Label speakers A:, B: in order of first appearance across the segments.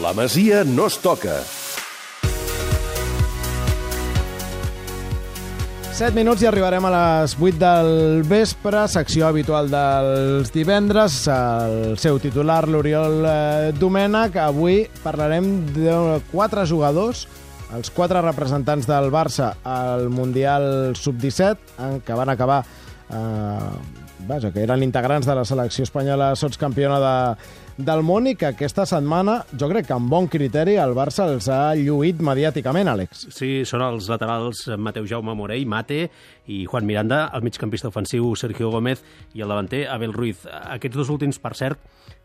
A: La Masia no es toca.
B: 7 minuts i arribarem a les 8 del vespre, secció habitual dels divendres, el seu titular, l'Oriol eh, Domènech. Avui parlarem de quatre jugadors, els quatre representants del Barça al Mundial Sub-17, en què van acabar eh, vaja, que eren integrants de la selecció espanyola sotscampiona de, del món i que aquesta setmana, jo crec que amb bon criteri, el Barça els ha lluït mediàticament, Àlex.
C: Sí, són els laterals Mateu Jaume Morell, Mate i Juan Miranda, el migcampista ofensiu Sergio Gómez i el davanter Abel Ruiz. Aquests dos últims, per cert,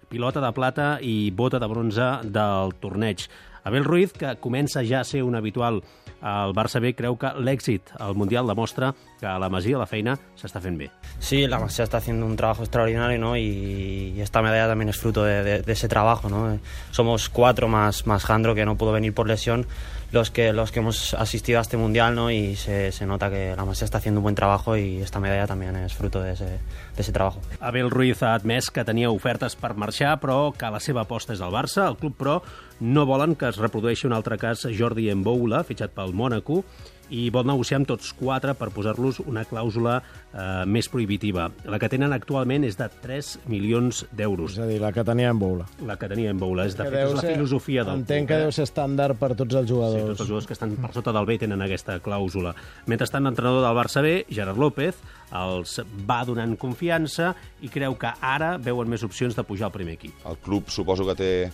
C: pilota de plata i bota de bronze del torneig. Abel Ruiz, que comença ja a ser un habitual al Barça B, creu que l'èxit al Mundial demostra que a la Masia la feina s'està fent bé.
D: Sí, la Masia está haciendo un trabajo extraordinario ¿no? y, y esta medalla también es fruto de, de, de ese trabajo. ¿no? Somos cuatro más, más Jandro, que no pudo venir por lesión, los que, los que hemos asistido a este Mundial ¿no? y se, se nota que la Masia está haciendo un buen trabajo y esta medalla también es fruto de ese, de ese trabajo.
C: Abel Ruiz ha admès que tenia ofertes per marxar, però que la seva aposta és el Barça. El club, però, no volen que es reprodueixi un altre cas Jordi Emboula, fitxat pel Mònaco, i vol negociar amb tots quatre per posar-los una clàusula eh, més prohibitiva. La que tenen actualment és de 3 milions d'euros.
B: És a dir, la que tenia en Boula.
C: La que tenia en Boula. És, de
B: Que
C: fet, és la
B: ser-
C: filosofia del
B: Entenc
C: club.
B: que
C: eh?
B: deu ser estàndard per tots els
C: Sí,
B: jugadors.
C: tots els jugadors que estan per sota del B tenen aquesta clàusula. Mentrestant, l'entrenador del Barça B, Gerard López, els va donant confiança i creu que ara veuen més opcions de pujar al primer equip.
E: El club suposo que té eh,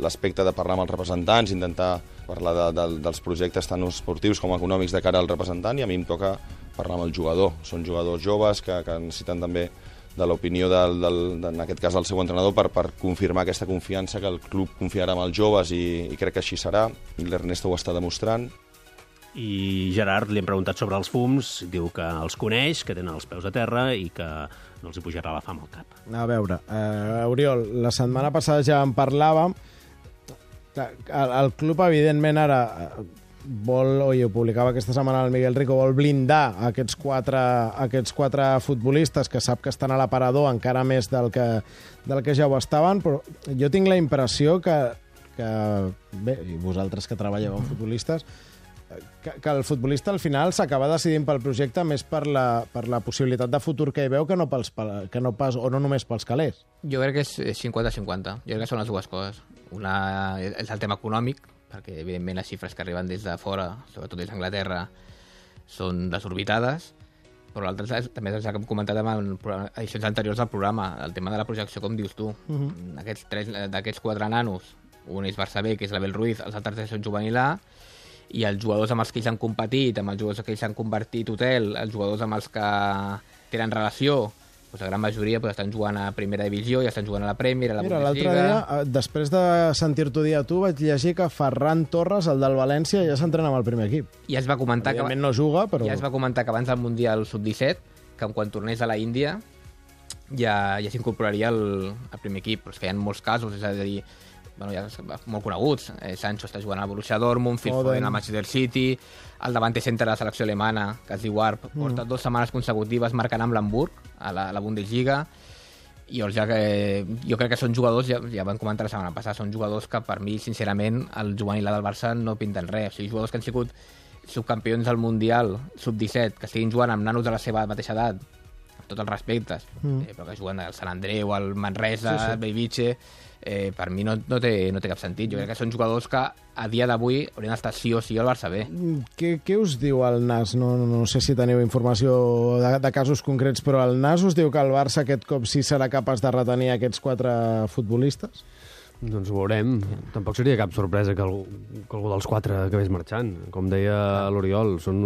E: l'aspecte de parlar amb els representants, intentar parlar de, de, dels projectes tant esportius com econòmics de cara al representant i a mi em toca parlar amb el jugador. Són jugadors joves que, que necessiten també de l'opinió, del, del, de, en aquest cas del seu entrenador, per, per confirmar aquesta confiança que el club confiarà en els joves i, i crec que així serà. L'Ernesto ho està demostrant.
C: I Gerard li hem preguntat sobre els fums, diu que els coneix, que tenen els peus a terra i que no els hi pujarà la fam al cap.
B: A veure, eh, Oriol, la setmana passada ja en parlàvem. El, el club, evidentment, ara eh, vol, oi, ho publicava aquesta setmana el Miguel Rico, vol blindar aquests quatre, aquests quatre futbolistes que sap que estan a l'aparador encara més del que, del que ja ho estaven, però jo tinc la impressió que, que bé, i vosaltres que treballeu amb futbolistes, que, que el futbolista al final s'acaba decidint pel projecte més per la, per la possibilitat de futur que hi veu que no, pels, que no pas, o no només pels calés.
F: Jo crec que és 50-50. Jo crec que són les dues coses. Una és el tema econòmic, perquè evidentment les xifres que arriben des de fora, sobretot des d'Anglaterra, són desorbitades, però l'altre també és el que hem comentat en edicions anteriors del programa, el tema de la projecció, com dius tu. Uh -huh. Aquests tres- D'aquests quatre nanos, un és Barça B, que és l'Abel Ruiz, els altres tres són juvenil A, i els jugadors amb els que ells han competit, amb els jugadors que ells han convertit hotel, els jugadors amb els que tenen relació, doncs la gran majoria doncs, estan jugant a primera divisió, ja estan jugant a la Premier, a la
B: Mira, l'altre
F: Bundesliga...
B: dia, eh, després de sentir-t'ho dir a tu, vaig llegir que Ferran Torres, el del València, ja s'entrena amb el primer equip.
F: Ja es va comentar que,
B: no juga, però...
F: ja es va comentar que abans del Mundial Sub-17, que quan tornés a la Índia ja, ja s'incorporaria al, al primer equip, però és que hi ha molts casos, és a dir, bueno, ja molt coneguts. Eh, Sancho està jugant al Borussia Dortmund, Phil
B: Foden.
F: Al Manchester City, el davanter centre de la selecció alemana, que es diu Arp, porta dues setmanes consecutives marcant amb l'Hamburg, a la, a la Bundesliga, i llavors ja que, jo crec que són jugadors, ja, ja van comentar la setmana passada, són jugadors que per mi, sincerament, el juvenil del Barça no pinten res. O sigui, jugadors que han sigut subcampions del Mundial, sub-17, que estiguin jugant amb nanos de la seva mateixa edat, tots els respectes, mm. eh, però que juguen al Sant Andreu, al Manresa, sí, sí. al Bellvitge, eh, per mi no, no, té, no té cap sentit. Jo crec que són jugadors que a dia d'avui haurien d'estar sí o sí al Barça B.
B: Mm, Què, què us diu el NAS? No, no, no sé si teniu informació de, de casos concrets, però el NAS us diu que el Barça aquest cop sí serà capaç de retenir aquests quatre futbolistes?
G: Doncs ho veurem. Tampoc seria cap sorpresa que algú, que algú dels quatre acabés marxant. Com deia l'Oriol, són,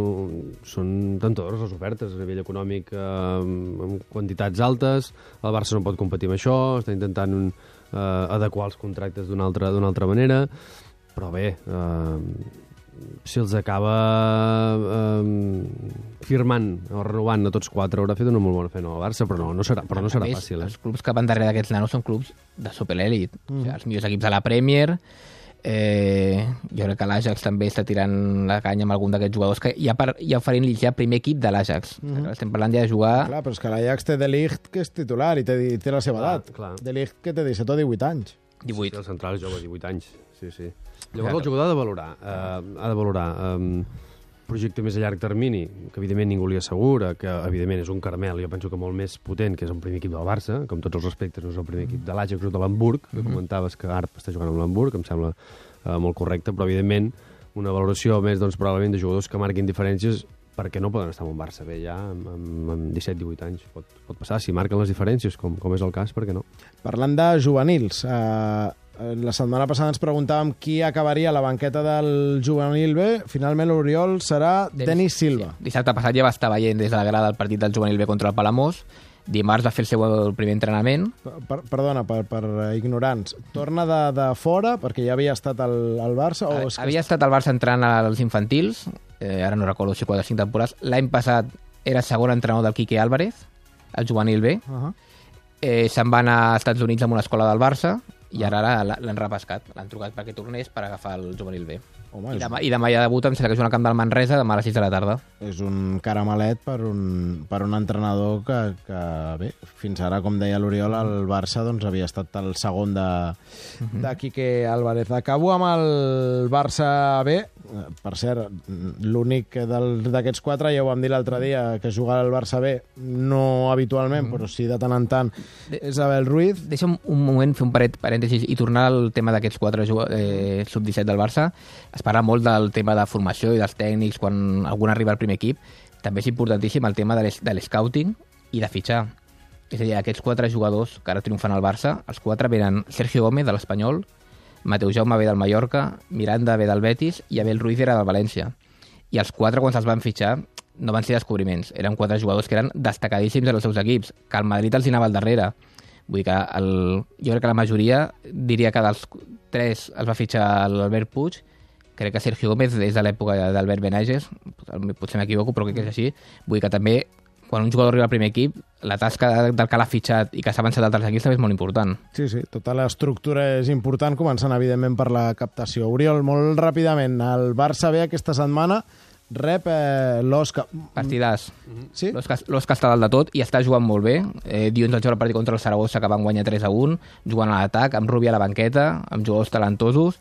G: són tentadores les ofertes a nivell econòmic eh, amb quantitats altes. El Barça no pot competir amb això, està intentant un, eh, adequar els contractes d'una altra, altra manera. Però bé, eh, si els acaba eh, firmant o renovant a tots quatre haurà fet una molt bona feina al Barça, però no, no serà, però no serà
F: més,
G: fàcil. Eh?
F: Els clubs que van darrere d'aquests nanos són clubs de superèlit. Mm. O sigui, els millors equips de la Premier, eh, jo crec que l'Ajax també està tirant la canya amb algun d'aquests jugadors que ja, per, ja oferint-li ja primer equip de l'Ajax. Mm -hmm. Estem parlant ja de jugar...
B: Clar, però és que l'Ajax té De Ligt, que és titular, i té, té la seva
G: Clar,
B: edat.
G: clar.
B: De Ligt, que té 17 o 18 anys.
F: 18.
G: El central és jove, 18 anys. Sí, sí. Llavors el jugador ha de valorar, eh, ha de valorar eh, projecte més a llarg termini, que evidentment ningú li assegura, que evidentment és un caramel, jo penso que molt més potent, que és un primer equip del Barça, com tots els respectes, no és el primer equip de l'Ajax o de l'Hamburg, que comentaves que Arp està jugant amb l'Hamburg, em sembla eh, molt correcte, però evidentment una valoració més doncs, probablement de jugadors que marquin diferències perquè no poden estar en un Barça bé ja amb, amb, amb 17-18 anys. Pot, pot passar, si marquen les diferències, com, com és el cas, per què no?
B: Parlant de juvenils, eh, la setmana passada ens preguntàvem qui acabaria a la banqueta del juvenil B. Finalment l'Oriol serà Denis, Silva.
F: Sí. Dissabte passat ja va estar veient des de la grada el partit del juvenil B contra el Palamós. Dimarts va fer el seu primer entrenament.
B: Per, per, perdona, per, per ignorants. Torna de, de fora, perquè ja havia estat al, al Barça? O és que
F: Havia estat al Barça entrant als infantils, eh, ara no recordo si 4 o 5 temporades. L'any passat era segon entrenador del Quique Álvarez, el juvenil B.
B: Uh -huh.
F: Eh, se'n va anar als Estats Units amb una escola del Barça i ara l'ha- l'han repescat. L'han trucat perquè tornés per agafar el juvenil B.
B: Home,
F: I demà, I demà ja debuta, em sembla que és al camp del Manresa, demà a les 6 de la tarda.
B: és un caramelet per un, per un entrenador que, que, bé, fins ara, com deia l'Oriol, el Barça doncs, havia estat el segon de, de Quique Álvarez. Acabo amb el Barça B. Per cert, l'únic d'aquests quatre, ja ho vam dir l'altre dia, que juga al Barça B, no habitualment, però sí de tant en tant, és Abel Ruiz.
F: Deixa'm un moment fer un paret, parèntesis i tornar al tema d'aquests quatre eh, sub-17 del Barça. Es parla molt del tema de formació i dels tècnics quan algun arriba al primer equip. També és importantíssim el tema de l'es- de l'scouting i de fitxar. És a dir, aquests quatre jugadors que ara triomfen al Barça, els quatre venen Sergio Gómez, de l'Espanyol, Mateu Jaume ve del Mallorca, Miranda ve del Betis i Abel Ruiz era del València. I els quatre, quan se'ls van fitxar, no van ser descobriments. Eren quatre jugadors que eren destacadíssims en els seus equips, que el Madrid els hi anava al darrere. Vull dir que el, jo crec que la majoria, diria que dels tres els va fitxar l'Albert Puig, crec que Sergio Gómez és de l'època d'Albert Benages, potser m'equivoco, però crec que és així. Vull dir que també, quan un jugador arriba al primer equip, la tasca del que l'ha fitxat i que s'ha avançat d'altres equips també és molt important.
B: Sí, sí, tota l'estructura és important, començant, evidentment, per la captació. Oriol, molt ràpidament, el Barça B aquesta setmana rep eh, l'Osca.
F: Partidàs.
B: Sí?
F: L'Osca l'Osca està dalt de tot i està jugant molt bé. Eh, dilluns el jugar el partit contra el Saragossa que van guanyar 3 a 1, jugant a l'atac, amb Rubi a la banqueta, amb jugadors talentosos.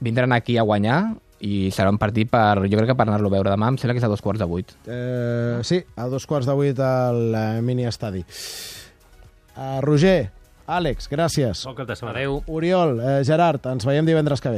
F: Vindran aquí a guanyar i serà un partit per, jo crec que per anar-lo a veure demà, em sembla que és a dos quarts de vuit.
B: Eh, sí, a dos quarts de vuit al eh, mini-estadi. Uh, Roger, Àlex, gràcies.
C: Bon cap de setmana.
F: Adéu.
B: Oriol, eh, Gerard, ens veiem divendres que ve.